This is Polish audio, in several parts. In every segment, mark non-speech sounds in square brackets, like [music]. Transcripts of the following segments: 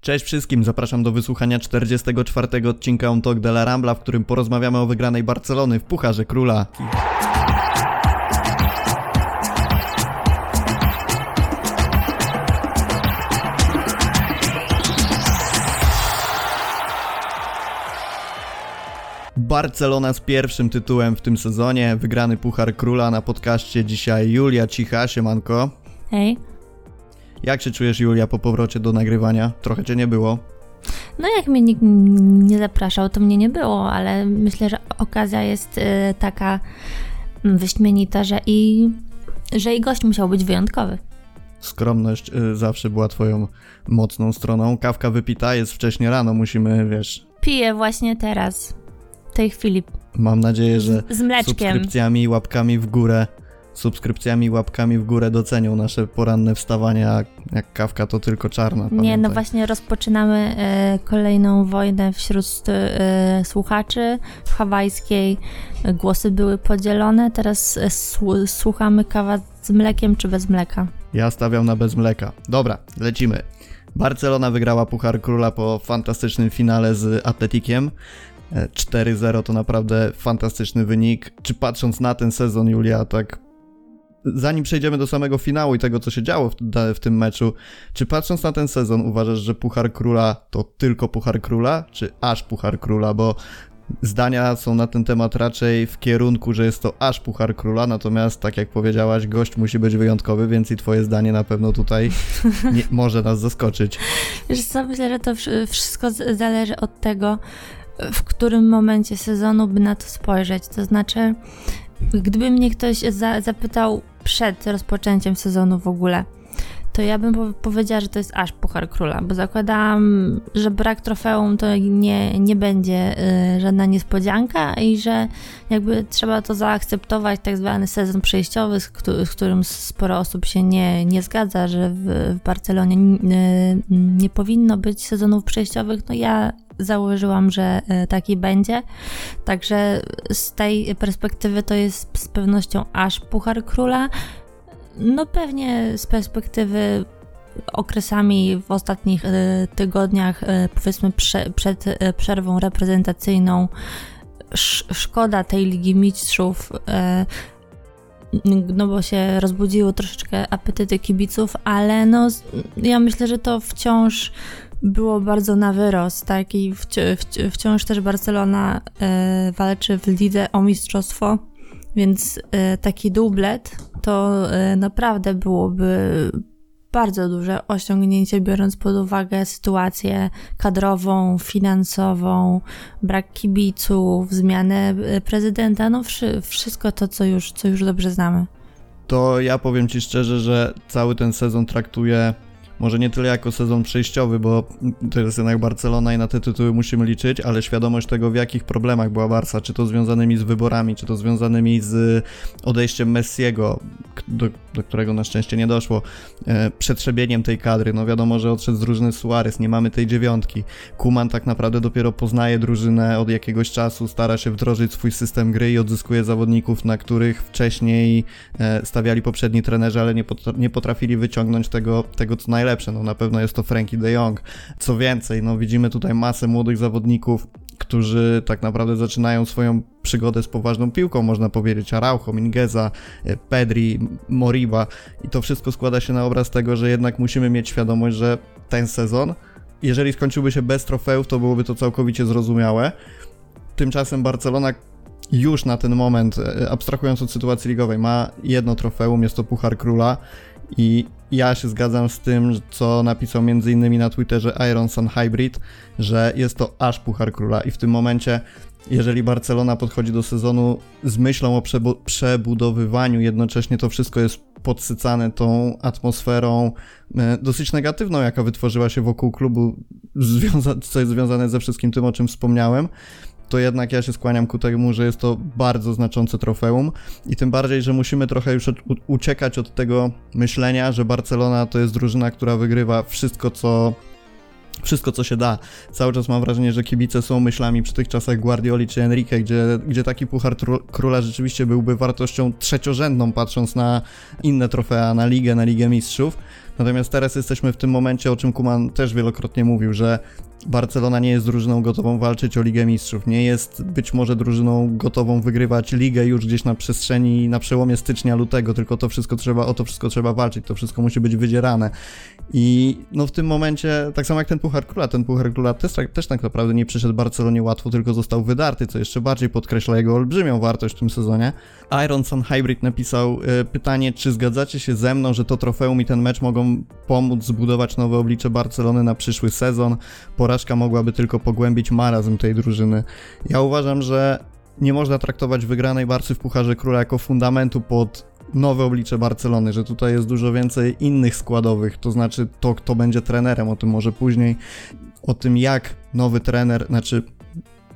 Cześć wszystkim, zapraszam do wysłuchania 44 odcinka On Talk de la Rambla, w którym porozmawiamy o wygranej Barcelony w Pucharze Króla. Barcelona z pierwszym tytułem w tym sezonie, wygrany Puchar Króla na podcaście dzisiaj Julia Cicha, siemanko. Hej. Jak się czujesz Julia po powrocie do nagrywania? Trochę cię nie było. No jak mnie nikt nie zapraszał, to mnie nie było, ale myślę, że okazja jest y, taka wyśmienita, że i, że i gość musiał być wyjątkowy. Skromność y, zawsze była twoją mocną stroną. Kawka wypita, jest wcześnie rano, musimy, wiesz... Piję właśnie teraz, w tej chwili. Mam nadzieję, że z mleczkiem. subskrypcjami i łapkami w górę subskrypcjami łapkami w górę docenią nasze poranne wstawania, jak kawka to tylko czarna. Pamiętaj. Nie, no właśnie rozpoczynamy e, kolejną wojnę wśród e, słuchaczy w hawajskiej. Głosy były podzielone, teraz e, słuchamy kawa z mlekiem czy bez mleka. Ja stawiam na bez mleka. Dobra, lecimy. Barcelona wygrała Puchar Króla po fantastycznym finale z Atletikiem. 4-0 e, to naprawdę fantastyczny wynik. Czy patrząc na ten sezon, Julia, tak zanim przejdziemy do samego finału i tego, co się działo w, w, tym meczu, czy patrząc na ten sezon uważasz, że Puchar Króla to tylko Puchar Króla, czy aż Puchar Króla, bo zdania są na ten temat raczej w kierunku, że jest to aż Puchar Króla, natomiast tak jak powiedziałaś, gość musi być wyjątkowy, więc i twoje zdanie na pewno tutaj [laughs] nie, może nas zaskoczyć. Wiesz co, myślę, że to wszystko zależy od tego, w którym momencie sezonu by na to spojrzeć, to znaczy Gdyby mnie ktoś za, zapytał przed rozpoczęciem sezonu w ogóle, to ja bym po powiedziała, że to jest aż Puchar Króla, bo zakładałam, że brak trofeum to nie, nie będzie y, żadna niespodzianka i że jakby trzeba to zaakceptować, tak zwany sezon przejściowy, z, z którym sporo osób się nie, nie zgadza, że w, w Barcelonie y, nie powinno być sezonów przejściowych. No ja założyłam, że e, taki będzie. Także z tej perspektywy to jest z pewnością aż Puchar Króla. No pewnie z perspektywy okresami w ostatnich e, tygodniach, e, powiedzmy prze, przed przerwą reprezentacyjną, szkoda tej Ligi Mistrzów, no bo się rozbudziły troszeczkę apetyty kibiców, ale no ja myślę, że to wciąż było bardzo na wyrost, tak? I wci wci wciąż też Barcelona e, walczy w lidze o mistrzostwo, więc e, taki dublet to e, naprawdę byłoby bardzo duże osiągnięcie, biorąc pod uwagę sytuację kadrową, finansową, brak kibiców, zmianę e, prezydenta, no wszy wszystko to, co już, co już dobrze znamy. To ja powiem Ci szczerze, że cały ten sezon traktuję może nie tyle jako sezon przejściowy, bo to jest jednak Barcelona i na te tytuły musimy liczyć, ale świadomość tego, w jakich problemach była Barca, czy to związanymi z wyborami, czy to związanymi z odejściem Messiego, do, do którego na szczęście nie doszło, e, przetrzebieniem tej kadry. No wiadomo, że odszedł z drużyny Suarez, nie mamy tej dziewiątki. Kuman tak naprawdę dopiero poznaje drużynę od jakiegoś czasu, stara się wdrożyć swój system gry i odzyskuje zawodników, na których wcześniej e, stawiali poprzedni trenerzy, ale nie potrafili wyciągnąć tego, tego co najlepsze. No na pewno jest to Frankie de Jong. Co więcej, no widzimy tutaj masę młodych zawodników, którzy tak naprawdę zaczynają swoją przygodę z poważną piłką, można powiedzieć, Araujo, Mingeza, e, Pedri, Moriba i to wszystko składa się na obraz tego, że jednak musimy mieć świadomość, że ten sezon, jeżeli skończyłby się bez trofeów, to byłoby to całkowicie zrozumiałe. Tymczasem Barcelona już na ten moment, e, abstrahując od sytuacji ligowej, ma jedno trofeum, jest to Puchar Króla i ja się zgadzam z tym, co napisał m.in. na Twitterze Iron Sun Hybrid, że jest to aż Puchar Króla i w tym momencie jeżeli Barcelona podchodzi do sezonu z myślą o przebudowywaniu, jednocześnie to wszystko jest podsycane tą atmosferą e, dosyć negatywną, jaka wytworzyła się wokół klubu, co jest związane ze wszystkim tym, o czym wspomniałem, to jednak ja się skłaniam ku temu, że jest to bardzo znaczące trofeum i tym bardziej, że musimy trochę już uciekać od tego myślenia, że Barcelona to jest drużyna, która wygrywa wszystko, co wszystko, co się da. Cały czas mam wrażenie, że kibice są myślami przy tych czasach Guardioli czy Enrique, gdzie, gdzie taki Puchar Króla rzeczywiście byłby wartością trzeciorzędną, patrząc na inne trofea, na Ligę, na Ligę Mistrzów. Natomiast teraz jesteśmy w tym momencie, o czym Kuman też wielokrotnie mówił, że Barcelona nie jest drużyną gotową walczyć o Ligę Mistrzów, nie jest być może drużyną gotową wygrywać ligę już gdzieś na przestrzeni, na przełomie stycznia, lutego, tylko to wszystko trzeba, o to wszystko trzeba walczyć, to wszystko musi być wydzierane. I no w tym momencie, tak samo jak ten Puchar Króla, ten Puchar Króla też, tak, też tak naprawdę nie przyszedł Barcelonie łatwo, tylko został wydarty, co jeszcze bardziej podkreśla jego olbrzymią wartość w tym sezonie. Iron Sun Hybrid napisał y, pytanie, czy zgadzacie się ze mną, że to trofeum i ten mecz mogą pomóc zbudować nowe oblicze Barcelony na przyszły sezon? Porażka mogłaby tylko pogłębić marazm tej drużyny. Ja uważam, że nie można traktować wygranej Barcy w Pucharze Króla jako fundamentu pod nowe oblicze Barcelony, że tutaj jest dużo więcej innych składowych, to znaczy to, kto będzie trenerem, o tym może później, o tym jak nowy trener, znaczy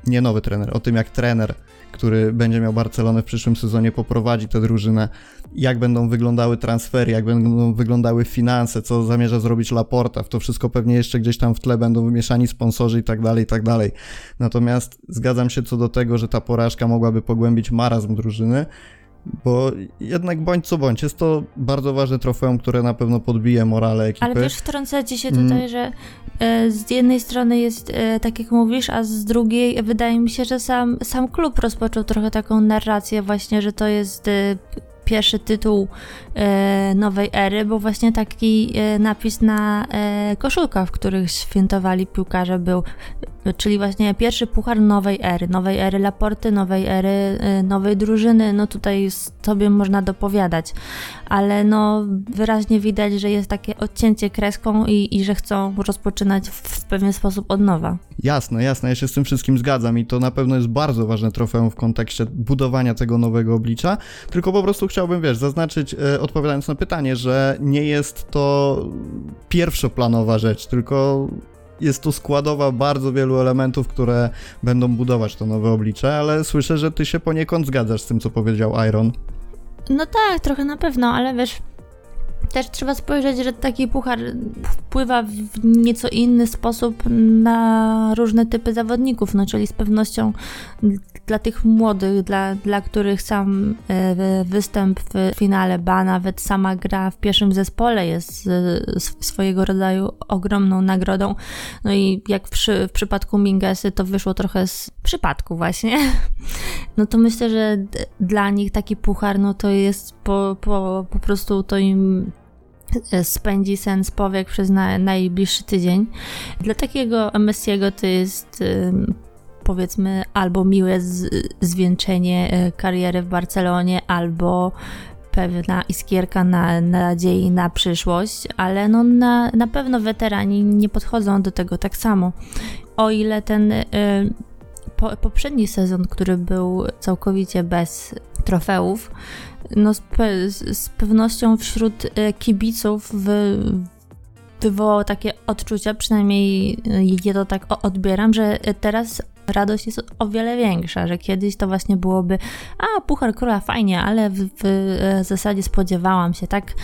nie nowy trener, o tym jak trener, który będzie miał Barcelonę w przyszłym sezonie, poprowadzi tę drużynę, jak będą wyglądały transfery, jak będą wyglądały finanse, co zamierza zrobić Laporta, w to wszystko pewnie jeszcze gdzieś tam w tle będą wymieszani sponsorzy i tak dalej, i tak dalej. Natomiast zgadzam się co do tego, że ta porażka mogłaby pogłębić marazm drużyny, bo jednak bądź co bądź, jest to bardzo ważne trofeum, które na pewno podbije morale ekipy. Ale wiesz, wtrącę ci się tutaj, mm. że e, z jednej strony jest e, tak jak mówisz, a z drugiej wydaje mi się, że sam, sam klub rozpoczął trochę taką narrację właśnie, że to jest e, pierwszy tytuł e, nowej ery, bo właśnie taki e, napis na e, koszulkach, w których świętowali piłkarze był, czyli właśnie pierwszy puchar nowej ery, nowej ery Laporty, nowej ery, nowej drużyny, no tutaj sobie można dopowiadać, ale no wyraźnie widać, że jest takie odcięcie kreską i, i że chcą rozpoczynać w, w pewien sposób od nowa. Jasne, jasne, ja się z tym wszystkim zgadzam i to na pewno jest bardzo ważne trofeum w kontekście budowania tego nowego oblicza, tylko po prostu chciałbym, wiesz, zaznaczyć, e, odpowiadając na pytanie, że nie jest to pierwszoplanowa rzecz, tylko jest to składowa bardzo wielu elementów, które będą budować to nowe oblicze, ale słyszę, że ty się poniekąd zgadzasz z tym, co powiedział Iron. No tak, trochę na pewno, ale wiesz, też trzeba spojrzeć, że taki puchar wpływa w nieco inny sposób na różne typy zawodników, no czyli z pewnością dla tych młodych, dla, dla których sam e, występ w finale, ba nawet sama gra w pierwszym zespole jest e, swojego rodzaju ogromną nagrodą. No i jak w, w przypadku Mingesy to wyszło trochę z przypadku właśnie, [laughs] no to myślę, że dla nich taki puchar, no to jest po, po, po prostu to im e, spędzi sens powiek przez na, najbliższy tydzień. Dla takiego Messiego to jest powiedzmy albo miłe z, zwieńczenie e, kariery w Barcelonie, albo pewna iskierka na, nadziei na przyszłość, ale no na, na pewno weterani nie podchodzą do tego tak samo. O ile ten y, po, poprzedni sezon, który był całkowicie bez trofeów, no z, pe, z pewnością wśród e, kibiców wy, wywołał takie odczucia, przynajmniej ja to tak odbieram, że teraz radość jest o wiele większa, że kiedyś to właśnie byłoby, a Puchar Króla fajnie, ale w, w e, zasadzie spodziewałam się, tak,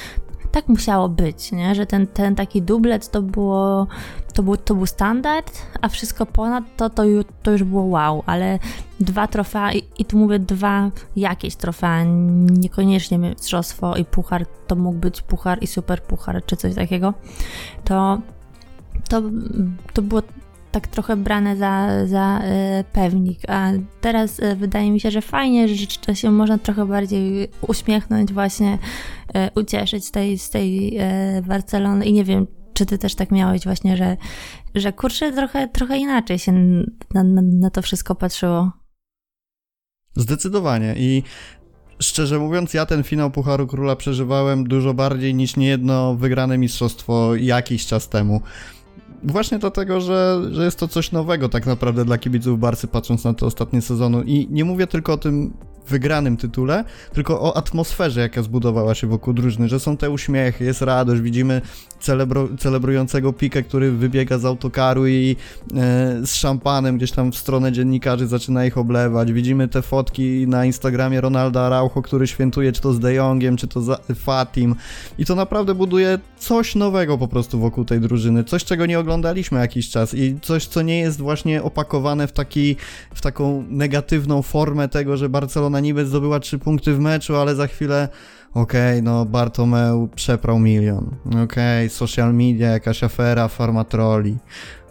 tak musiało być, nie? że ten, ten taki dublet to było, to był, to był standard, a wszystko ponad to, to, to już było wow, ale dwa trofea i, i tu mówię dwa jakieś trofea, niekoniecznie mistrzostwo i puchar, to mógł być puchar i super puchar, czy coś takiego, to to, to było tak trochę brane za, za e, pewnik, a teraz e, wydaje mi się, że fajnie, że się można trochę bardziej uśmiechnąć, właśnie e, ucieszyć z tej, z tej Barcelony i nie wiem, czy ty też tak miałeś właśnie, że, że kurczę, trochę, trochę inaczej się na, na, na to wszystko patrzyło. Zdecydowanie i szczerze mówiąc, ja ten finał Pucharu Króla przeżywałem dużo bardziej niż niejedno wygrane mistrzostwo jakiś czas temu. Właśnie dlatego, że, że jest to coś nowego tak naprawdę dla kibiców Barcy, patrząc na te ostatnie sezony. I nie mówię tylko o tym wygranym tytule, tylko o atmosferze, jaka zbudowała się wokół drużyny, że są te uśmiechy, jest radość, widzimy celebro, celebrującego Pikę, który wybiega z autokaru i e, z szampanem gdzieś tam w stronę dziennikarzy zaczyna ich oblewać, widzimy te fotki na Instagramie Ronalda Araujo, który świętuje czy to z De Jongiem, czy to z Fatim. I to naprawdę buduje coś nowego po prostu wokół tej drużyny, coś czego nie oglądaliśmy jakiś czas i coś, co nie jest właśnie opakowane w taki, w taką negatywną formę tego, że Barcelona niby zdobyła trzy punkty w meczu, ale za chwilę okej, okay, no Bartomeu przeprał milion, okej, okay, social media, jakaś afera, farmatroli,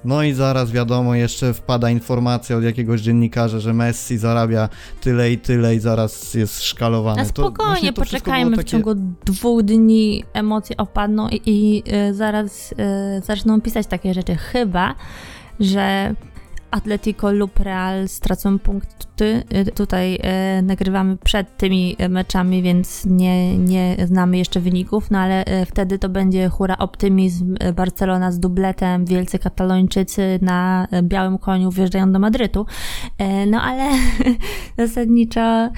no i zaraz wiadomo, jeszcze wpada informacja od jakiegoś dziennikarza, że Messi zarabia tyle i tyle i zaraz jest szkalowany. A spokojnie, to, poczekajmy takie... w ciągu dwóch dni emocje opadną i, i y, zaraz y, zaczną pisać takie rzeczy. Chyba, że Atletico lub Real stracą punkty. Y, tutaj y, nagrywamy przed tymi meczami, więc nie, nie znamy jeszcze wyników, no ale y, wtedy to będzie hura optymizm. Barcelona z dubletem, wielcy katalończycy na białym koniu wjeżdżają do Madrytu. No ale [laughs] zasadniczo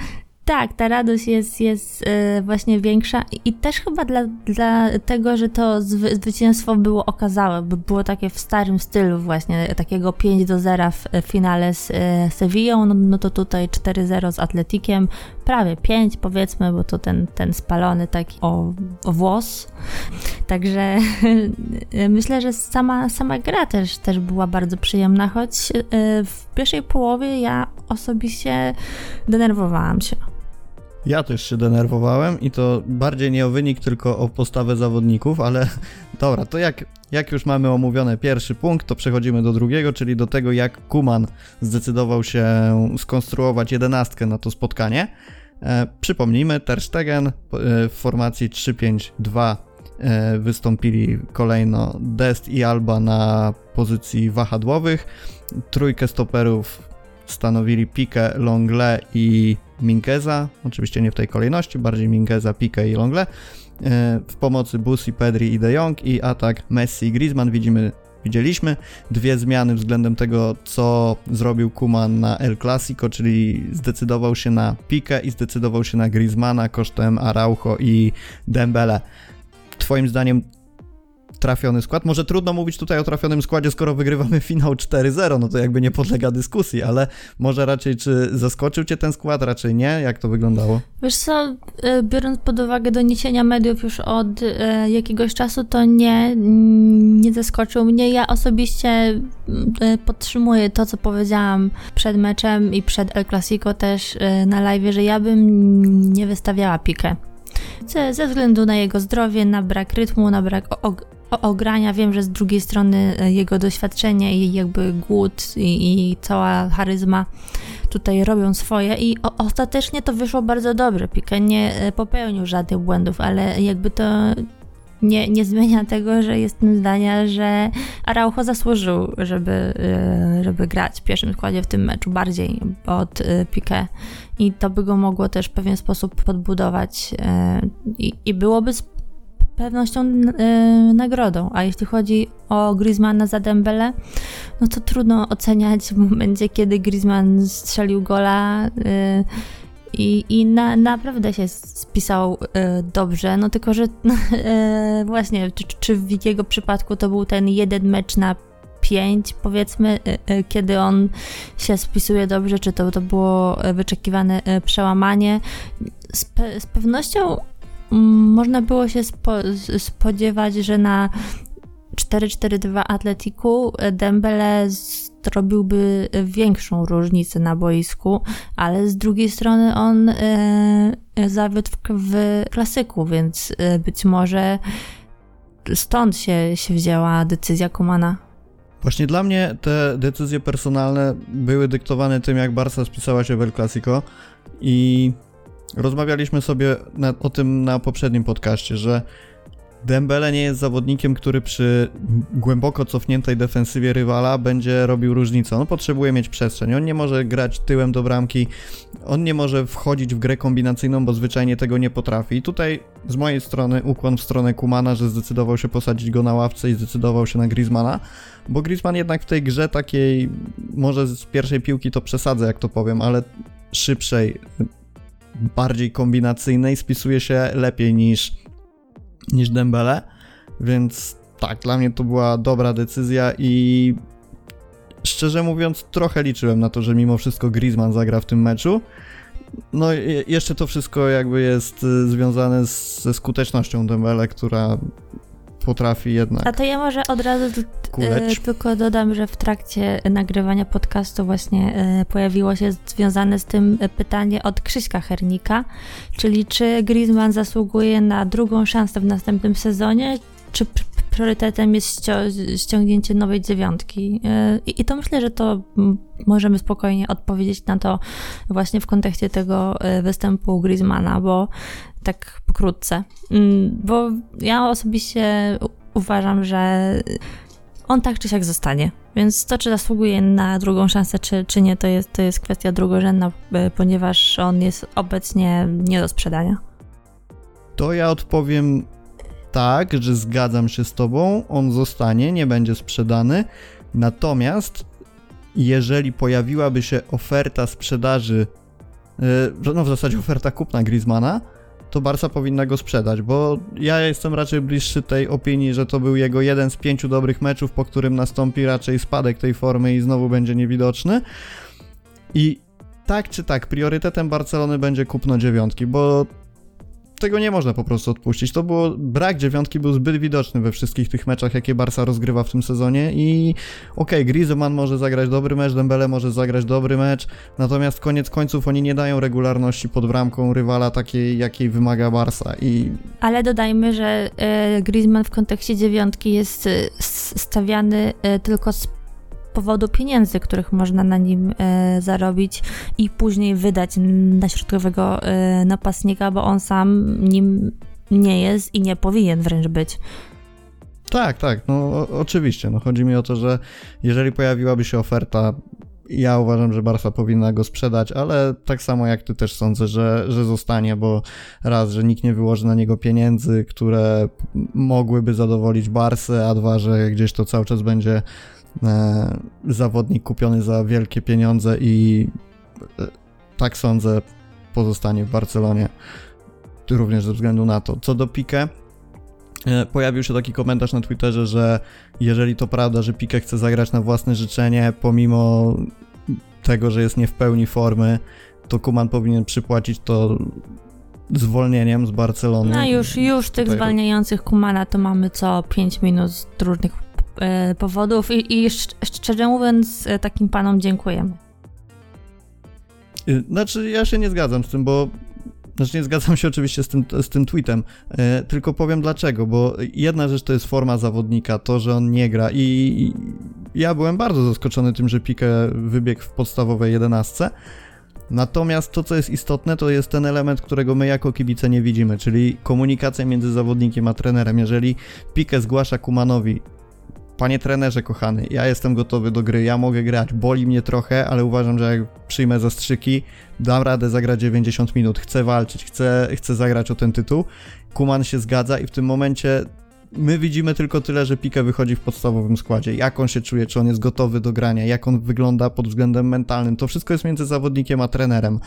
tak, ta radość jest, jest e, właśnie większa i też chyba dla, dlatego, że to zwy, zwycięstwo było okazałe, bo było takie w starym stylu właśnie, takiego 5 do 0 w finale z e, Sevillą, no, no to tutaj 4-0 z Atletikiem, prawie 5 powiedzmy, bo to ten, ten spalony taki o, o włos. Także [laughs] myślę, że sama, sama gra też, też była bardzo przyjemna, choć e, w pierwszej połowie ja osobiście denerwowałam się. Ja też się denerwowałem i to bardziej nie o wynik, tylko o postawę zawodników, ale [laughs] dobra, to jak, jak już mamy omówione pierwszy punkt, to przechodzimy do drugiego, czyli do tego, jak Kuman zdecydował się skonstruować jedenastkę na to spotkanie. E, przypomnijmy, Ter Stegen e, w formacji 3-5-2 e, wystąpili kolejno Dest i Alba na pozycji wahadłowych. Trójkę stoperów stanowili Pique, Longle i Minkeza, oczywiście nie w tej kolejności, bardziej Minkeza, Pique i Longle. E, w pomocy Busi, Pedri i De Jong i atak Messi i Griezmann widzimy widzieliśmy. Dwie zmiany względem tego, co zrobił Kuman na El Clasico, czyli zdecydował się na Pique i zdecydował się na Griezmana kosztem Araujo i Dembele. Twoim zdaniem trafiony skład. Może trudno mówić tutaj o trafionym składzie, skoro wygrywamy finał 4-0, no to jakby nie podlega dyskusji, ale może raczej czy zaskoczył cię ten skład, raczej nie? Jak to wyglądało? Wiesz co, e, biorąc pod uwagę doniesienia mediów już od e, jakiegoś czasu, to nie, nie zaskoczył mnie. Ja osobiście e, podtrzymuję to, co powiedziałam przed meczem i przed El Clasico też na live, że ja bym nie wystawiała pikę. Ze, ze względu na jego zdrowie, na brak rytmu, na brak ogrania. Wiem, że z drugiej strony e, jego doświadczenie i jakby głód i, i cała charyzma tutaj robią swoje i o, ostatecznie to wyszło bardzo dobrze. Pique nie e, popełnił żadnych błędów, ale jakby to nie, nie zmienia [laughs] tego, że jestem zdania, że Araujo zasłużył, żeby, e, żeby grać w pierwszym składzie w tym meczu bardziej od Pique i to by go mogło też w pewien sposób podbudować i, i byłoby pewnością yy, nagrodą. A jeśli chodzi o Griezmana za Dembele, no to trudno oceniać w momencie, kiedy Griezmann strzelił gola yy, i, i na, naprawdę się spisał yy, dobrze, no tylko, że [laughs] właśnie, czy, czy w jego przypadku to był ten jeden mecz na pięć, powiedzmy, kiedy on się spisuje dobrze, czy to, to było wyczekiwane przełamanie. Z, pe z pewnością można było się spo, spodziewać, że na 4-4-2 Atletiku Dembele zrobiłby większą różnicę na boisku, ale z drugiej strony on e, zawiódł w, w klasyku, więc e, być może stąd się, się wzięła decyzja Kumana. Właśnie dla mnie te decyzje personalne były dyktowane tym, jak Barca spisała się w El Clasico i Rozmawialiśmy sobie na, o tym na poprzednim podcaście, że Dembele nie jest zawodnikiem, który przy głęboko cofniętej defensywie rywala będzie robił różnicę. On potrzebuje mieć przestrzeń, on nie może grać tyłem do bramki, on nie może wchodzić w grę kombinacyjną, bo zwyczajnie tego nie potrafi. I tutaj z mojej strony ukłon w stronę Kumana, że zdecydował się posadzić go na ławce i zdecydował się na Griezmana, bo Griezmann jednak w tej grze takiej, może z pierwszej piłki to przesadzę, jak to powiem, ale szybszej, bardziej kombinacyjnej spisuje się lepiej niż, niż Dembele, więc tak, dla mnie to była dobra decyzja i szczerze mówiąc trochę liczyłem na to, że mimo wszystko Griezmann zagra w tym meczu. No jeszcze to wszystko jakby jest y, związane z, ze skutecznością Dembele, która potrafi jednak. A to ja może od razu kuleć. tylko dodam, że w trakcie nagrywania podcastu właśnie e, pojawiło się związane z tym pytanie od Krzyśka Hernika, czyli czy Griezmann zasługuje na drugą szansę w następnym sezonie, czy priorytetem jest ściągnięcie nowej dziewiątki. E, I to myślę, że to możemy spokojnie odpowiedzieć na to właśnie w kontekście tego e, występu Griezmana, bo tak pokrótce. Mm, bo ja osobiście uważam, że on tak czy siak zostanie. Więc to, czy zasługuje na drugą szansę, czy, czy nie, to jest, to jest kwestia drugorzędna, e, ponieważ on jest obecnie nie do sprzedania. To ja odpowiem tak, że zgadzam się z tobą, on zostanie, nie będzie sprzedany. Natomiast jeżeli pojawiłaby się oferta sprzedaży, yy, no w zasadzie oferta kupna Griezmana, to Barca powinna go sprzedać, bo ja jestem raczej bliższy tej opinii, że to był jego jeden z pięciu dobrych meczów, po którym nastąpi raczej spadek tej formy i znowu będzie niewidoczny. I tak czy tak, priorytetem Barcelony będzie kupno dziewiątki, bo tego nie można po prostu odpuścić. To było, brak dziewiątki był zbyt widoczny we wszystkich tych meczach, jakie Barca rozgrywa w tym sezonie i okej, okay, Griezmann może zagrać dobry mecz, Dembele może zagrać dobry mecz, natomiast koniec końców oni nie dają regularności pod bramką rywala takiej, jakiej wymaga Barca i... Ale dodajmy, że e, Griezmann w kontekście dziewiątki jest e, stawiany e, tylko z powodu pieniędzy, których można na nim e, zarobić i później wydać na środkowego e, napastnika, bo on sam nim nie jest i nie powinien wręcz być. Tak, tak, no oczywiście. No, chodzi mi o to, że jeżeli pojawiłaby się oferta, ja uważam, że Barca powinna go sprzedać, ale tak samo jak ty też sądzę, że, że zostanie, bo raz, że nikt nie wyłoży na niego pieniędzy, które mogłyby zadowolić Barsę, a dwa, że gdzieś to cały czas będzie zawodnik kupiony za wielkie pieniądze i e, tak sądzę pozostanie w Barcelonie również ze względu na to. Co do Pique, e, pojawił się taki komentarz na Twitterze, że jeżeli to prawda, że Pique chce zagrać na własne życzenie, pomimo tego, że jest nie w pełni formy, to Kuman powinien przypłacić to zwolnieniem z Barcelony. No już, już tych Tutaj... zwalniających Kumana to mamy co 5 minut z różnych E, powodów i, i szczerze mówiąc e, takim panom dziękujemy. Znaczy ja się nie zgadzam z tym, bo znaczy nie zgadzam się oczywiście z tym, z tym tweetem, e, tylko powiem dlaczego, bo jedna rzecz to jest forma zawodnika, to, że on nie gra i, i ja byłem bardzo zaskoczony tym, że Pique wybiegł w podstawowej jedenastce, Natomiast to, co jest istotne, to jest ten element, którego my jako kibice nie widzimy, czyli komunikacja między zawodnikiem a trenerem. Jeżeli Pique zgłasza Kumanowi, Panie trenerze kochany, ja jestem gotowy do gry, ja mogę grać, boli mnie trochę, ale uważam, że jak przyjmę zastrzyki, dam radę zagrać 90 minut, chcę walczyć, chcę, chcę zagrać o ten tytuł. Kuman się zgadza i w tym momencie my widzimy tylko tyle, że Pika wychodzi w podstawowym składzie, jak on się czuje, czy on jest gotowy do grania, jak on wygląda pod względem mentalnym, to wszystko jest między zawodnikiem a trenerem.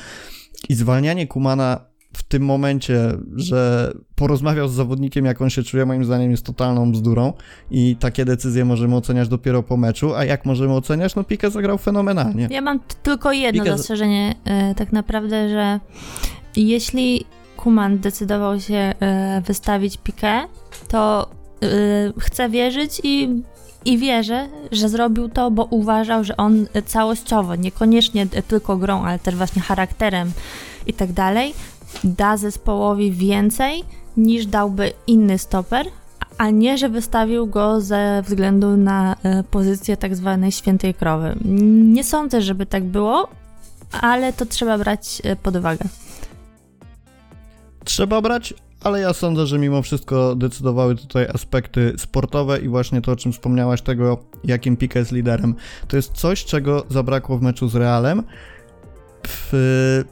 I zwalnianie Kumana w tym momencie, że porozmawiał z zawodnikiem, jak on się czuje, moim zdaniem jest totalną bzdurą i takie decyzje możemy oceniać dopiero po meczu, a jak możemy oceniać? No Pique zagrał fenomenalnie. Ja mam tylko jedno Pique... zastrzeżenie e, tak naprawdę, że jeśli Kuman decydował się e, wystawić Pique, to e, chcę wierzyć i i wierzę, że zrobił to, bo uważał, że on całościowo, niekoniecznie tylko grą, ale też właśnie charakterem i tak dalej, da zespołowi więcej niż dałby inny stoper, a nie, że wystawił go ze względu na e, pozycję tak zwanej świętej krowy. Nie sądzę, żeby tak było, ale to trzeba brać e, pod uwagę. Trzeba brać, ale ja sądzę, że mimo wszystko decydowały tutaj aspekty sportowe i właśnie to, o czym wspomniałaś, tego, jakim Pique jest liderem. To jest coś, czego zabrakło w meczu z Realem. W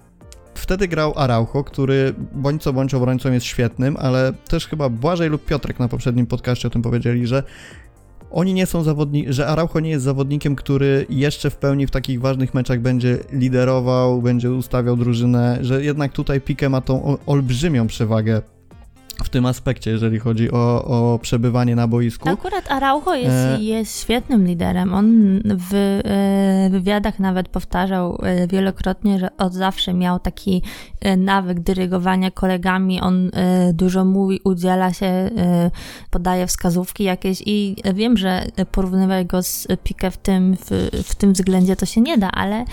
Wtedy grał Araujo, który bądź co bądź obrońcą jest świetnym, ale też chyba Błażej lub Piotrek na poprzednim podcaście o tym powiedzieli, że oni nie są zawodnikami, że Araujo nie jest zawodnikiem, który jeszcze w pełni w takich ważnych meczach będzie liderował, będzie ustawiał drużynę, że jednak tutaj Pique ma tą olbrzymią przewagę w tym aspekcie, jeżeli chodzi o, o przebywanie na boisku. Akurat Araujo jest, e... jest świetnym liderem. On w e, wywiadach nawet powtarzał e, wielokrotnie, że od zawsze miał taki e, nawyk dyrygowania kolegami. On dużo mówi, udziela się, podaje wskazówki jakieś i wiem, że porównywać go z Pique w tym, w, w tym względzie to się nie da, ale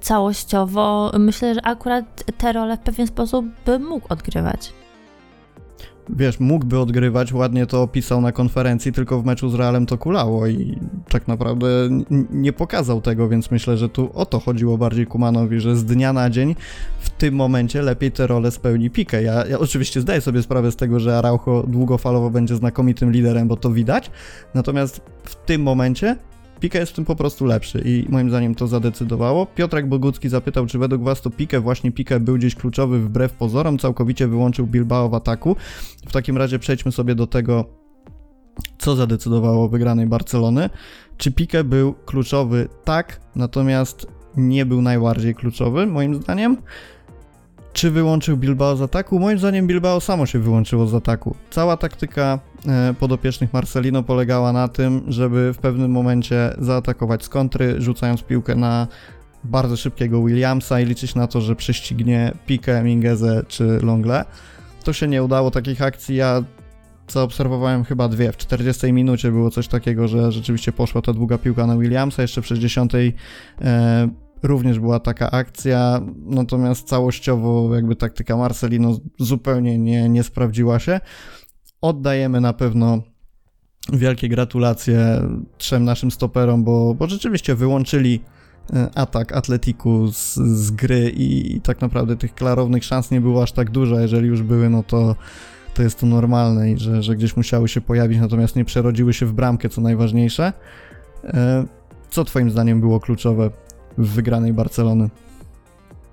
całościowo myślę, że akurat te role w pewien sposób by mógł odgrywać wiesz, mógłby odgrywać, ładnie to opisał na konferencji, tylko w meczu z Realem to kulało i tak naprawdę nie pokazał tego, więc myślę, że tu o to chodziło bardziej Kumanowi, że z dnia na dzień w tym momencie lepiej te role spełni Pikę. Ja, ja oczywiście zdaję sobie sprawę z tego, że Araujo długofalowo będzie znakomitym liderem, bo to widać, natomiast w tym momencie Pique jest w tym po prostu lepszy i moim zdaniem to zadecydowało. Piotrek Bogucki zapytał, czy według Was to Pique, właśnie Pique był gdzieś kluczowy wbrew pozorom, całkowicie wyłączył Bilbao w ataku. W takim razie przejdźmy sobie do tego, co zadecydowało o wygranej Barcelony. Czy Pique był kluczowy? Tak, natomiast nie był najbardziej kluczowy, moim zdaniem. Czy wyłączył Bilbao z ataku? Moim zdaniem Bilbao samo się wyłączyło z ataku. Cała taktyka e, podopiecznych Marcelino polegała na tym, żeby w pewnym momencie zaatakować z kontry, rzucając piłkę na bardzo szybkiego Williamsa i liczyć na to, że prześcignie Pique, Mingezę czy Longle. To się nie udało takich akcji. Ja zaobserwowałem chyba dwie. W 40 minucie było coś takiego, że rzeczywiście poszła ta długa piłka na Williamsa, jeszcze w 60 e, również była taka akcja, natomiast całościowo jakby taktyka Marcelino zupełnie nie, nie sprawdziła się. Oddajemy na pewno wielkie gratulacje trzem naszym stoperom, bo, bo rzeczywiście wyłączyli e, atak Atletiku z, z gry i, i, tak naprawdę tych klarownych szans nie było aż tak dużo, jeżeli już były, no to, to jest to normalne i że, że gdzieś musiały się pojawić, natomiast nie przerodziły się w bramkę, co najważniejsze. E, co twoim zdaniem było kluczowe w wygranej Barcelony?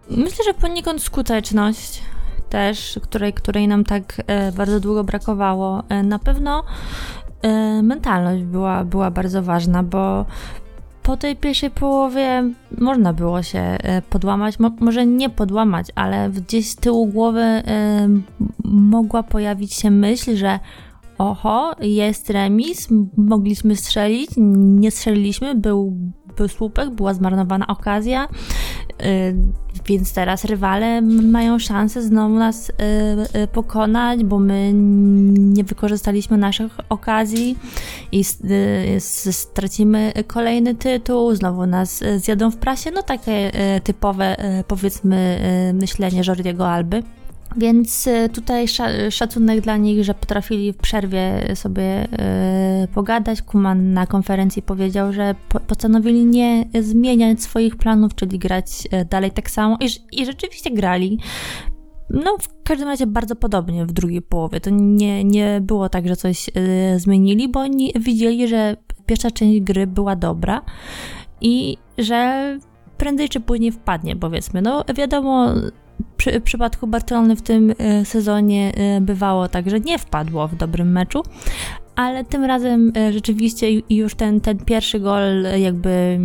Myślę, że poniekąd skuteczność też, której, której nam tak e, bardzo długo brakowało. E, na pewno e, mentalność była, była bardzo ważna, bo po tej pierwszej połowie można było się e, podłamać, mo może nie podłamać, ale gdzieś z tyłu głowy e, mogła pojawić się myśl, że oho, jest remis, mogliśmy strzelić, nie strzeliliśmy, był był słupek, była zmarnowana okazja, y, więc teraz rywale mają szansę znowu nas y, y, pokonać, bo my nie wykorzystaliśmy naszych okazji i stracimy kolejny tytuł, znowu nas zjadą w prasie. No takie typowe, powiedzmy, myślenie Jordiego Alby. Więc y, tutaj szacunek dla nich, że potrafili w przerwie sobie y, pogadać. Kuman na konferencji powiedział, że postanowili nie zmieniać swoich planów, czyli grać dalej tak samo. I, i rzeczywiście grali. No, w każdym razie bardzo podobnie w drugiej połowie. To nie, nie było tak, że coś zmienili, bo oni widzieli, że pierwsza część gry była dobra i że prędzej czy później wpadnie, powiedzmy. No, wiadomo, przy, przypadku Barcelony w tym e, sezonie e, bywało tak, że nie wpadło w dobrym meczu, ale tym razem e, rzeczywiście już ten, ten pierwszy gol jakby,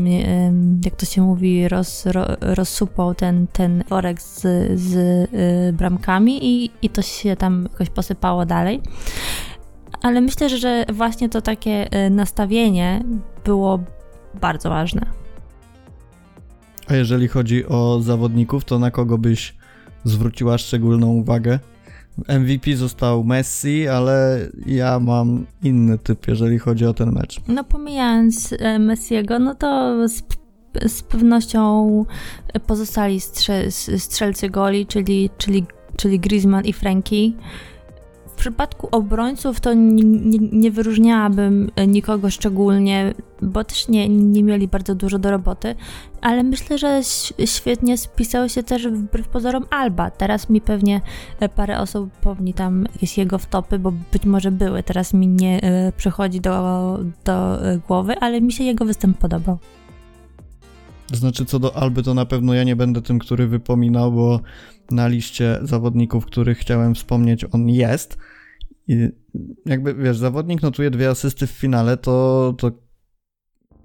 jak to się mówi, roz, rozsupał ten, ten worek z, z bramkami i, i to się tam jakoś posypało dalej. Ale myślę, że właśnie to takie nastawienie było bardzo ważne. A jeżeli chodzi o zawodników, to na kogo byś zwróciła szczególną uwagę. MVP został Messi, ale ja mam inny typ, jeżeli chodzi o ten mecz. No pomijając e, Messiego, no to z, z pewnością pozostali strze, strzelcy goli, czyli, czyli, czyli Griezmann i Frankie. Przypadku obrońców to nie, nie, nie wyróżniałabym nikogo szczególnie, bo też nie, nie mieli bardzo dużo do roboty ale myślę, że świetnie spisał się też wbrew pozorom Alba. Teraz mi pewnie e, parę osób powni tam jakieś jego wtopy, bo być może były, teraz mi nie e, przychodzi do, do e, głowy, ale mi się jego występ podobał. Znaczy, co do Alby, to na pewno ja nie będę tym, który wypominał, bo na liście zawodników, których chciałem wspomnieć, on jest. I jakby, wiesz, zawodnik notuje dwie asysty w finale, to, to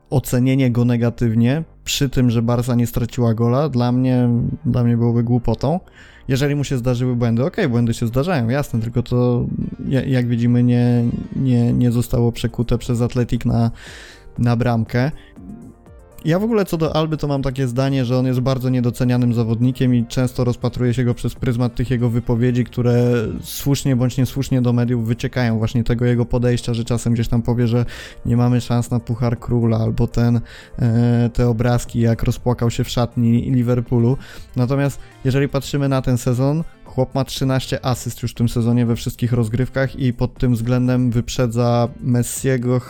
ocenienie go negatywnie przy tym, że Barca nie straciła gola, dla mnie, dla mnie byłoby głupotą. Jeżeli mu się zdarzyły błędy, ok, błędy się zdarzają, jasne, tylko to jak widzimy nie, nie, nie zostało przekute przez Atletik na, na bramkę. Ja w ogóle co do Alby to mam takie zdanie, że on jest bardzo niedocenianym zawodnikiem i często rozpatruje się go przez pryzmat tych jego wypowiedzi, które słusznie bądź niesłusznie do mediów wyciekają. Właśnie tego jego podejścia, że czasem gdzieś tam powie, że nie mamy szans na Puchar Króla, albo ten, e, te obrazki, jak rozpłakał się w szatni Liverpoolu. Natomiast jeżeli patrzymy na ten sezon, Chłop ma 13 asyst już w tym sezonie we wszystkich rozgrywkach i pod tym względem wyprzedza Messiego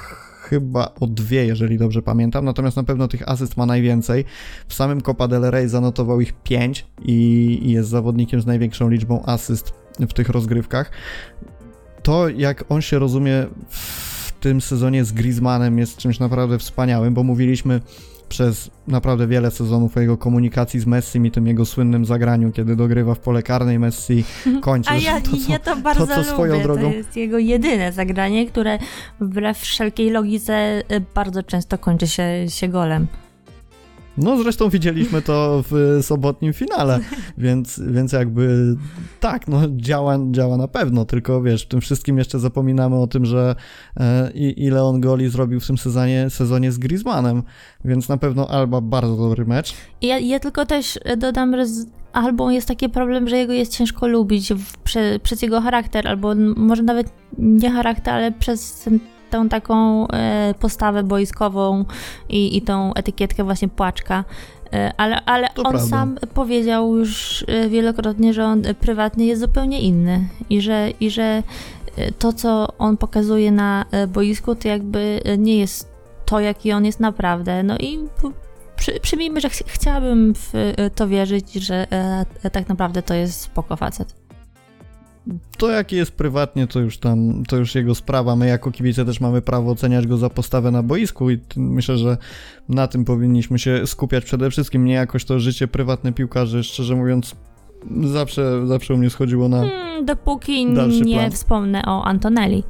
chyba o dwie, jeżeli dobrze pamiętam, natomiast na pewno tych asyst ma najwięcej. W samym Copa del Rey zanotował ich 5 i jest zawodnikiem z największą liczbą asyst w tych rozgrywkach. To, jak on się rozumie w tym sezonie z Griezmannem jest czymś naprawdę wspaniałym, bo mówiliśmy przez naprawdę wiele sezonów o jego komunikacji z Messi i tym jego słynnym zagraniu, kiedy dogrywa w pole karnej Messi [laughs] kończy. A ja to, co, ja to bardzo to, co swoją lubię. Drogą... To jest jego jedyne zagranie, które wbrew wszelkiej logice y, bardzo często kończy się, się golem. No zresztą widzieliśmy to w sobotnim finale, [laughs] więc, więc jakby tak, no działa, działa na pewno, tylko wiesz, w tym wszystkim jeszcze zapominamy o tym, że e, ile on goli zrobił w tym sezonie, sezonie z Griezmannem, więc na pewno Alba bardzo dobry mecz. Ja, ja tylko też dodam, że z Albą jest taki problem, że jego jest ciężko lubić w, prze, przez jego charakter, albo może nawet nie charakter, ale przez ten tą taką e, postawę boiskową i, i tą etykietkę właśnie płaczka. E, ale, ale on prawda. sam powiedział już e, wielokrotnie, że on prywatnie jest zupełnie inny i że, i że to, co on pokazuje na boisku, to jakby nie jest to, jaki on jest naprawdę. No i przy, przyjmijmy, że ch chciałabym w to wierzyć, że tak naprawdę to jest spoko facet to jaki jest prywatnie, to już tam, to już jego sprawa. My jako kibice też mamy prawo oceniać go za postawę na boisku i myślę, że na tym powinniśmy się skupiać przede wszystkim, nie jakoś to życie prywatne piłkarzy, szczerze mówiąc zawsze, zawsze u mnie schodziło na hmm, Dopóki nie plan. wspomnę o Antonelli.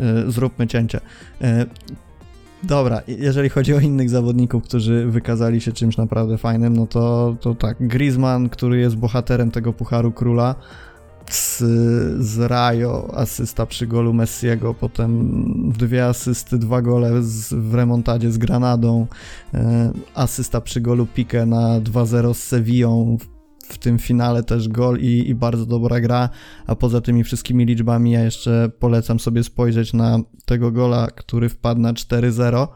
E, zróbmy cięcie. Dobra, jeżeli chodzi o innych zawodników, którzy wykazali się czymś naprawdę fajnym, no to, to tak, Griezmann, który jest bohaterem tego Pucharu Króla, z, z Rajo asysta przy golu Messiego, potem dwie asysty, dwa gole z, w remontadzie z Granadą, e, asysta przy golu Pique na 2-0 z Sevillą, w tym finale też gol i, i, bardzo dobra gra, a poza tymi wszystkimi liczbami ja jeszcze polecam sobie spojrzeć na tego gola, który wpadł na 4-0,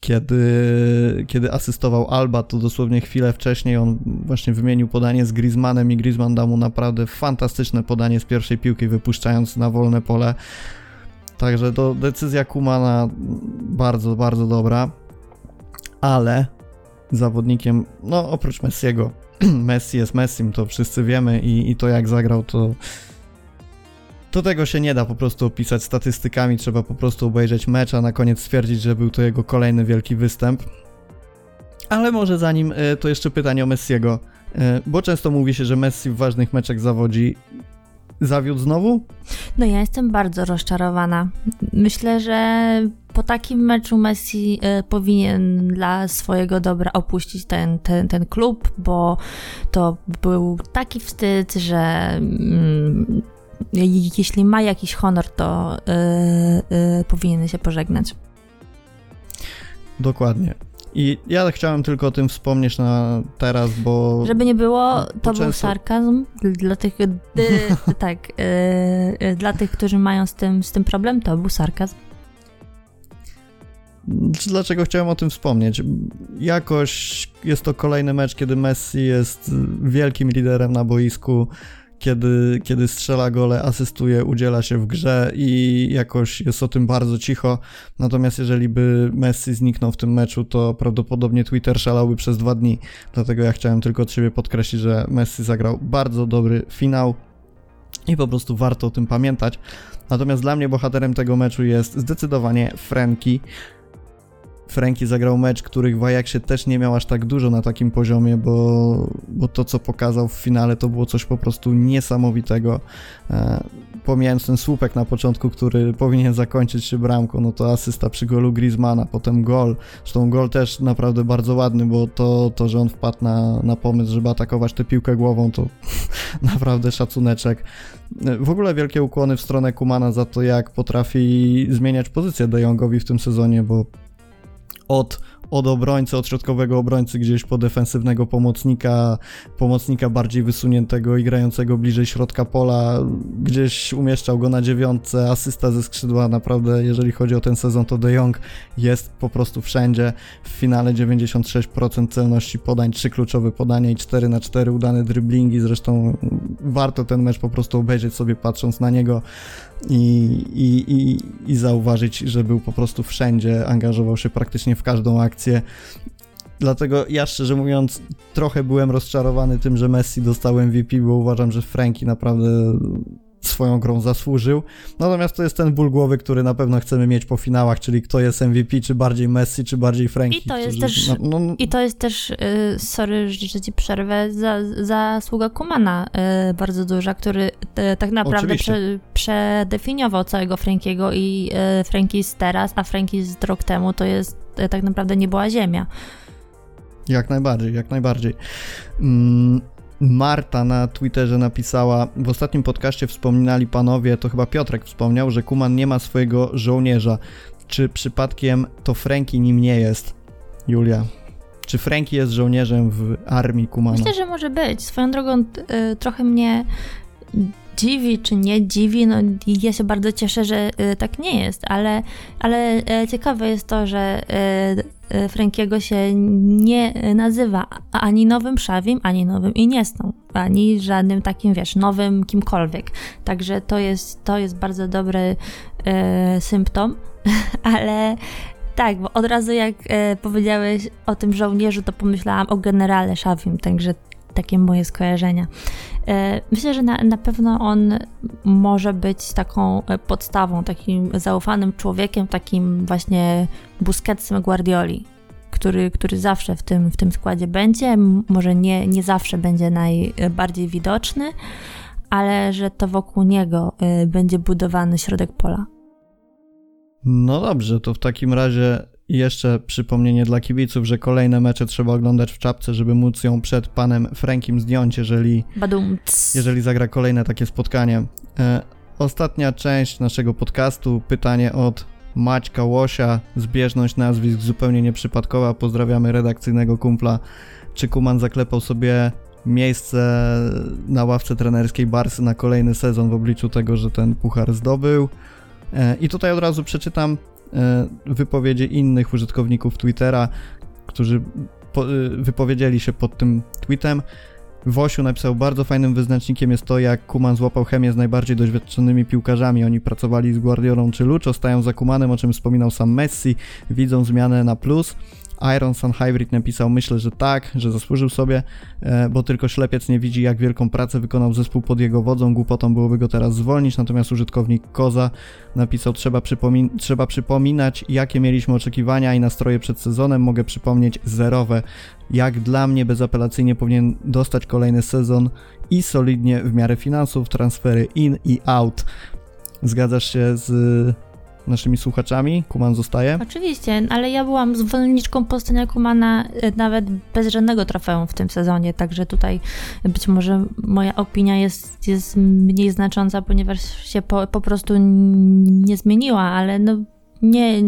kiedy, kiedy asystował Alba, to dosłownie chwilę wcześniej. On właśnie wymienił podanie z Griezmannem i Griezmann dał mu naprawdę fantastyczne podanie z pierwszej piłki, wypuszczając na wolne pole. Także to decyzja Kumana bardzo, bardzo dobra, ale zawodnikiem, no oprócz Messiego, [clears throat] Messi jest Messim, to wszyscy wiemy i, i to jak zagrał, to to tego się nie da po prostu opisać statystykami, trzeba po prostu obejrzeć mecz, a na koniec stwierdzić, że był to jego kolejny wielki występ. Ale może zanim e, to jeszcze pytanie o Messiego, e, bo często mówi się, że Messi w ważnych meczach zawodzi. Zawiódł znowu? No ja jestem bardzo rozczarowana. Myślę, że po takim meczu Messi y, powinien dla swojego dobra opuścić ten, ten, ten klub, bo to był taki wstyd, że mm, jeśli ma jakiś honor, to y, y, powinien się pożegnać. Dokładnie. I ja chciałem tylko o tym wspomnieć na teraz, bo. Żeby nie było, to był sarkazm dla tych. [laughs] tak, dla tych, którzy mają z tym, z tym problem, to był sarkazm. Dlaczego chciałem o tym wspomnieć? Jakoś jest to kolejny mecz, kiedy Messi jest wielkim liderem na boisku, kiedy, kiedy strzela gole, asystuje, udziela się w grze i jakoś jest o tym bardzo cicho. Natomiast jeżeli by Messi zniknął w tym meczu, to prawdopodobnie Twitter szalałby przez dwa dni. Dlatego ja chciałem tylko od siebie podkreślić, że Messi zagrał bardzo dobry finał i po prostu warto o tym pamiętać. Natomiast dla mnie bohaterem tego meczu jest zdecydowanie Franki. Franki zagrał mecz, których w Ajaxie też nie miał aż tak dużo na takim poziomie, bo, bo to co pokazał w finale to było coś po prostu niesamowitego. E, pomijając ten słupek na początku, który [laughs] powinien zakończyć się bramką, no to asysta przy golu Griezmana, potem gol. Zresztą gol też naprawdę bardzo ładny, bo to, to że on wpadł na, na pomysł, żeby atakować tę piłkę głową, to [laughs] naprawdę szacuneczek. W ogóle wielkie ukłony w stronę Kumana za to, jak potrafi zmieniać pozycję De Jongowi w tym sezonie, bo od od obrońcy, od środkowego obrońcy gdzieś po defensywnego pomocnika, pomocnika bardziej wysuniętego i grającego bliżej środka pola, gdzieś umieszczał go na dziewiątce, asysta ze skrzydła, naprawdę jeżeli chodzi o ten sezon, to De Jong jest po prostu wszędzie. W finale 96% celności podań, trzy kluczowe podania i 4 na 4 udane driblingi, zresztą warto ten mecz po prostu obejrzeć sobie patrząc na niego i, i, i, i zauważyć, że był po prostu wszędzie, angażował się praktycznie w każdą akcję. Dlatego ja szczerze mówiąc trochę byłem rozczarowany tym, że Messi dostał MVP, bo uważam, że Franki naprawdę swoją grą zasłużył. Natomiast to jest ten ból głowy, który na pewno chcemy mieć po finałach, czyli kto jest MVP, czy bardziej Messi, czy bardziej Franki. I to jest też, no, no, I to jest też yy, sorry, że ci przerwę, za, zasługa Kumana yy, bardzo duża, który yy, tak naprawdę prze, przedefiniował całego Frankiego i Franki z teraz, a Franki z rok temu to jest y, tak naprawdę nie była ziemia. Jak najbardziej, jak najbardziej. Mm Marta na Twitterze napisała, w ostatnim podcaście wspominali panowie, to chyba Piotrek wspomniał, że Kuman nie ma swojego żołnierza. Czy przypadkiem to Franki nim nie jest? Julia. Czy Franki jest żołnierzem w armii Kumana? Myślę, że może być. Swoją drogą y, trochę mnie dziwi czy nie dziwi, no ja się bardzo cieszę, że y, tak nie jest, ale, ale y, ciekawe jest to, że y, y Frankiego się nie nazywa ani nowym Szawim, ani nowym Iniestą, ani żadnym takim, wiesz, nowym kimkolwiek. Także to jest, to jest bardzo dobry y, symptom, [laughs] ale tak, bo od razu jak y, powiedziałeś o tym żołnierzu, to pomyślałam o generale Szawim, także takie moje skojarzenia. E, myślę, że na, na pewno on może być taką e, podstawą, takim zaufanym człowiekiem, takim właśnie Busquetsem Guardioli, który, który zawsze w tym, w tym składzie będzie. Może nie, nie zawsze będzie najbardziej widoczny, ale że to wokół niego e, będzie budowany środek pola. No dobrze, to w takim razie i jeszcze przypomnienie dla kibiców, że kolejne mecze trzeba oglądać w czapce, żeby móc ją przed panem Frankiem zdjąć, jeżeli, jeżeli zagra kolejne takie spotkanie. E, ostatnia część naszego podcastu, pytanie od Maćka Łosia, zbieżność nazwisk zupełnie nieprzypadkowa. Pozdrawiamy redakcyjnego kumpla. Czy Kuman zaklepał sobie miejsce na ławce trenerskiej Barsy na kolejny sezon w obliczu tego, że ten puchar zdobył? E, I tutaj od razu przeczytam wypowiedzi innych użytkowników Twittera, którzy e, wypowiedzieli się pod tym tweetem. Wosiu napisał, bardzo fajnym wyznacznikiem jest to, jak Kuman złapał chemię z najbardziej doświadczonymi piłkarzami. Oni pracowali z Guardiolą czy Lucho, stają za Kumanem, o czym wspominał sam Messi, widzą zmianę na plus. Iron Sun Hybrid napisał, myślę, że tak, że zasłużył sobie, e, bo tylko ślepiec nie widzi, jak wielką pracę wykonał zespół pod jego wodzą, głupotą byłoby go teraz zwolnić, natomiast użytkownik Koza napisał, trzeba, przypomin trzeba przypominać, jakie mieliśmy oczekiwania i nastroje przed sezonem, mogę przypomnieć zerowe. Jak dla mnie bezapelacyjnie powinien dostać kolejny sezon i solidnie w miarę finansów, transfery in i out. Zgadzasz się z naszymi słuchaczami? Kuman zostaje? Oczywiście, ale ja byłam zwolenniczką postania Kumana e, nawet bez żadnego trofeum w tym sezonie, także tutaj być może moja opinia jest, jest mniej znacząca, ponieważ się po, po prostu nie zmieniła, ale no nie,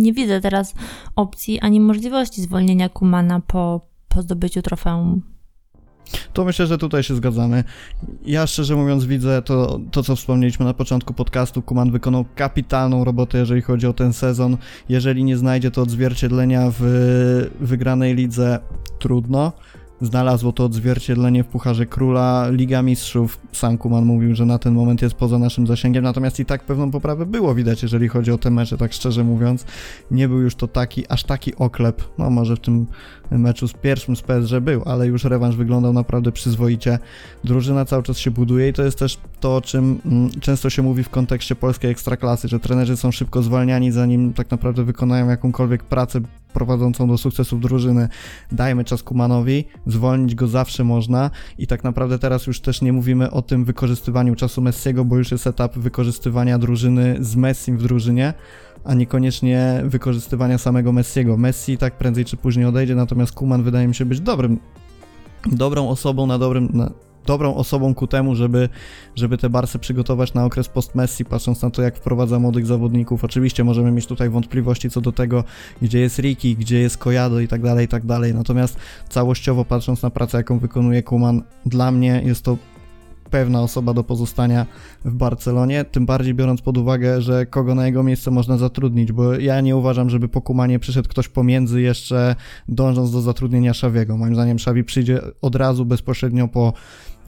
nie widzę teraz opcji ani możliwości zwolnienia Kumana po, po zdobyciu trofeum to myślę, że tutaj się zgadzamy. Ja szczerze mówiąc widzę to, to co wspomnieliśmy na początku podcastu. Kuman wykonał kapitalną robotę, jeżeli chodzi o ten sezon. Jeżeli nie znajdzie to odzwierciedlenia w wygranej lidze, trudno znalazło to odzwierciedlenie w Pucharze Króla. Liga Mistrzów, sam Kuman mówił, że na ten moment jest poza naszym zasięgiem, natomiast i tak pewną poprawę było widać, jeżeli chodzi o te mecze, tak szczerze mówiąc. Nie był już to taki, aż taki oklep, no może w tym meczu z pierwszym z PSG był, ale już rewanż wyglądał naprawdę przyzwoicie. Drużyna cały czas się buduje i to jest też to, o czym mm, często się mówi w kontekście polskiej ekstraklasy, że trenerzy są szybko zwalniani, zanim tak naprawdę wykonają jakąkolwiek pracę prowadzącą do sukcesów drużyny. Dajmy czas Kumanowi, zwolnić go zawsze można i tak naprawdę teraz już też nie mówimy o tym wykorzystywaniu czasu Messiego, bo już jest etap wykorzystywania drużyny z Messim w drużynie, a niekoniecznie wykorzystywania samego Messiego. Messi tak prędzej czy później odejdzie, natomiast Kuman wydaje mi się być dobrym, dobrą osobą na dobrym, na, dobrą osobą ku temu, żeby, żeby te Barsy przygotować na okres post-Messi, patrząc na to, jak wprowadza młodych zawodników. Oczywiście możemy mieć tutaj wątpliwości co do tego, gdzie jest Ricky, gdzie jest Kojado i tak dalej, i tak dalej. Natomiast całościowo patrząc na pracę, jaką wykonuje Kuman, dla mnie jest to pewna osoba do pozostania w Barcelonie, tym bardziej biorąc pod uwagę, że kogo na jego miejsce można zatrudnić, bo ja nie uważam, żeby po Kumanie przyszedł ktoś pomiędzy jeszcze dążąc do zatrudnienia Szawiego. Moim zdaniem Szawi przyjdzie od razu bezpośrednio po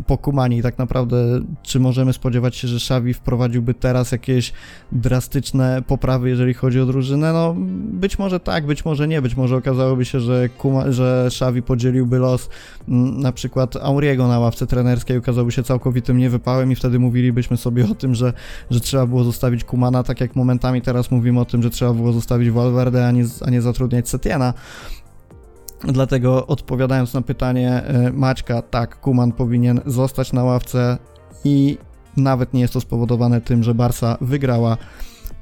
po Kumani. Tak naprawdę, czy możemy spodziewać się, że Xavi wprowadziłby teraz jakieś drastyczne poprawy, jeżeli chodzi o drużynę? No, być może tak, być może nie. Być może okazałoby się, że, Kuma, że Xavi podzieliłby los mm, na przykład Auriego na ławce trenerskiej, okazałby się całkowitym niewypałem i wtedy mówilibyśmy sobie o tym, że, że trzeba było zostawić Kumana, tak jak momentami teraz mówimy o tym, że trzeba było zostawić Valverde, a nie, a nie zatrudniać Setiena. Dlatego odpowiadając na pytanie e, Maćka, tak, Kuman powinien zostać na ławce i nawet nie jest to spowodowane tym, że Barsa wygrała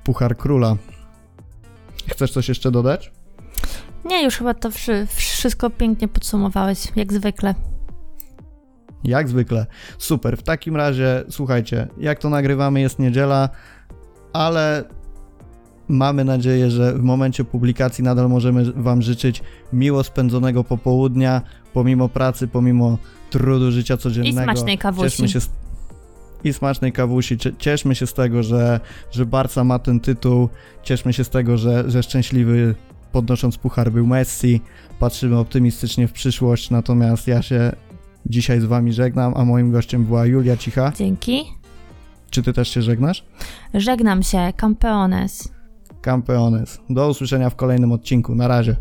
Puchar Króla. Chcesz coś jeszcze dodać? Nie, już chyba to wszystko pięknie podsumowałeś, jak zwykle. Jak zwykle. Super. W takim razie, słuchajcie, jak to nagrywamy, jest niedziela, ale Mamy nadzieję, że w momencie publikacji nadal możemy Wam życzyć miło spędzonego popołudnia, pomimo pracy, pomimo trudu życia codziennego. I smacznej kawusi. Cieszmy się z... I smacznej kawusi. Cieszmy się z tego, że, że Barca ma ten tytuł. Cieszmy się z tego, że, że szczęśliwy podnosząc puchar był Messi. Patrzymy optymistycznie w przyszłość, natomiast ja się dzisiaj z Wami żegnam, a moim gościem była Julia Cicha. Dzięki. Czy Ty też się żegnasz? Żegnam się, campeones. Campeones. Do usłyszenia w kolejnym odcinku. Na razie.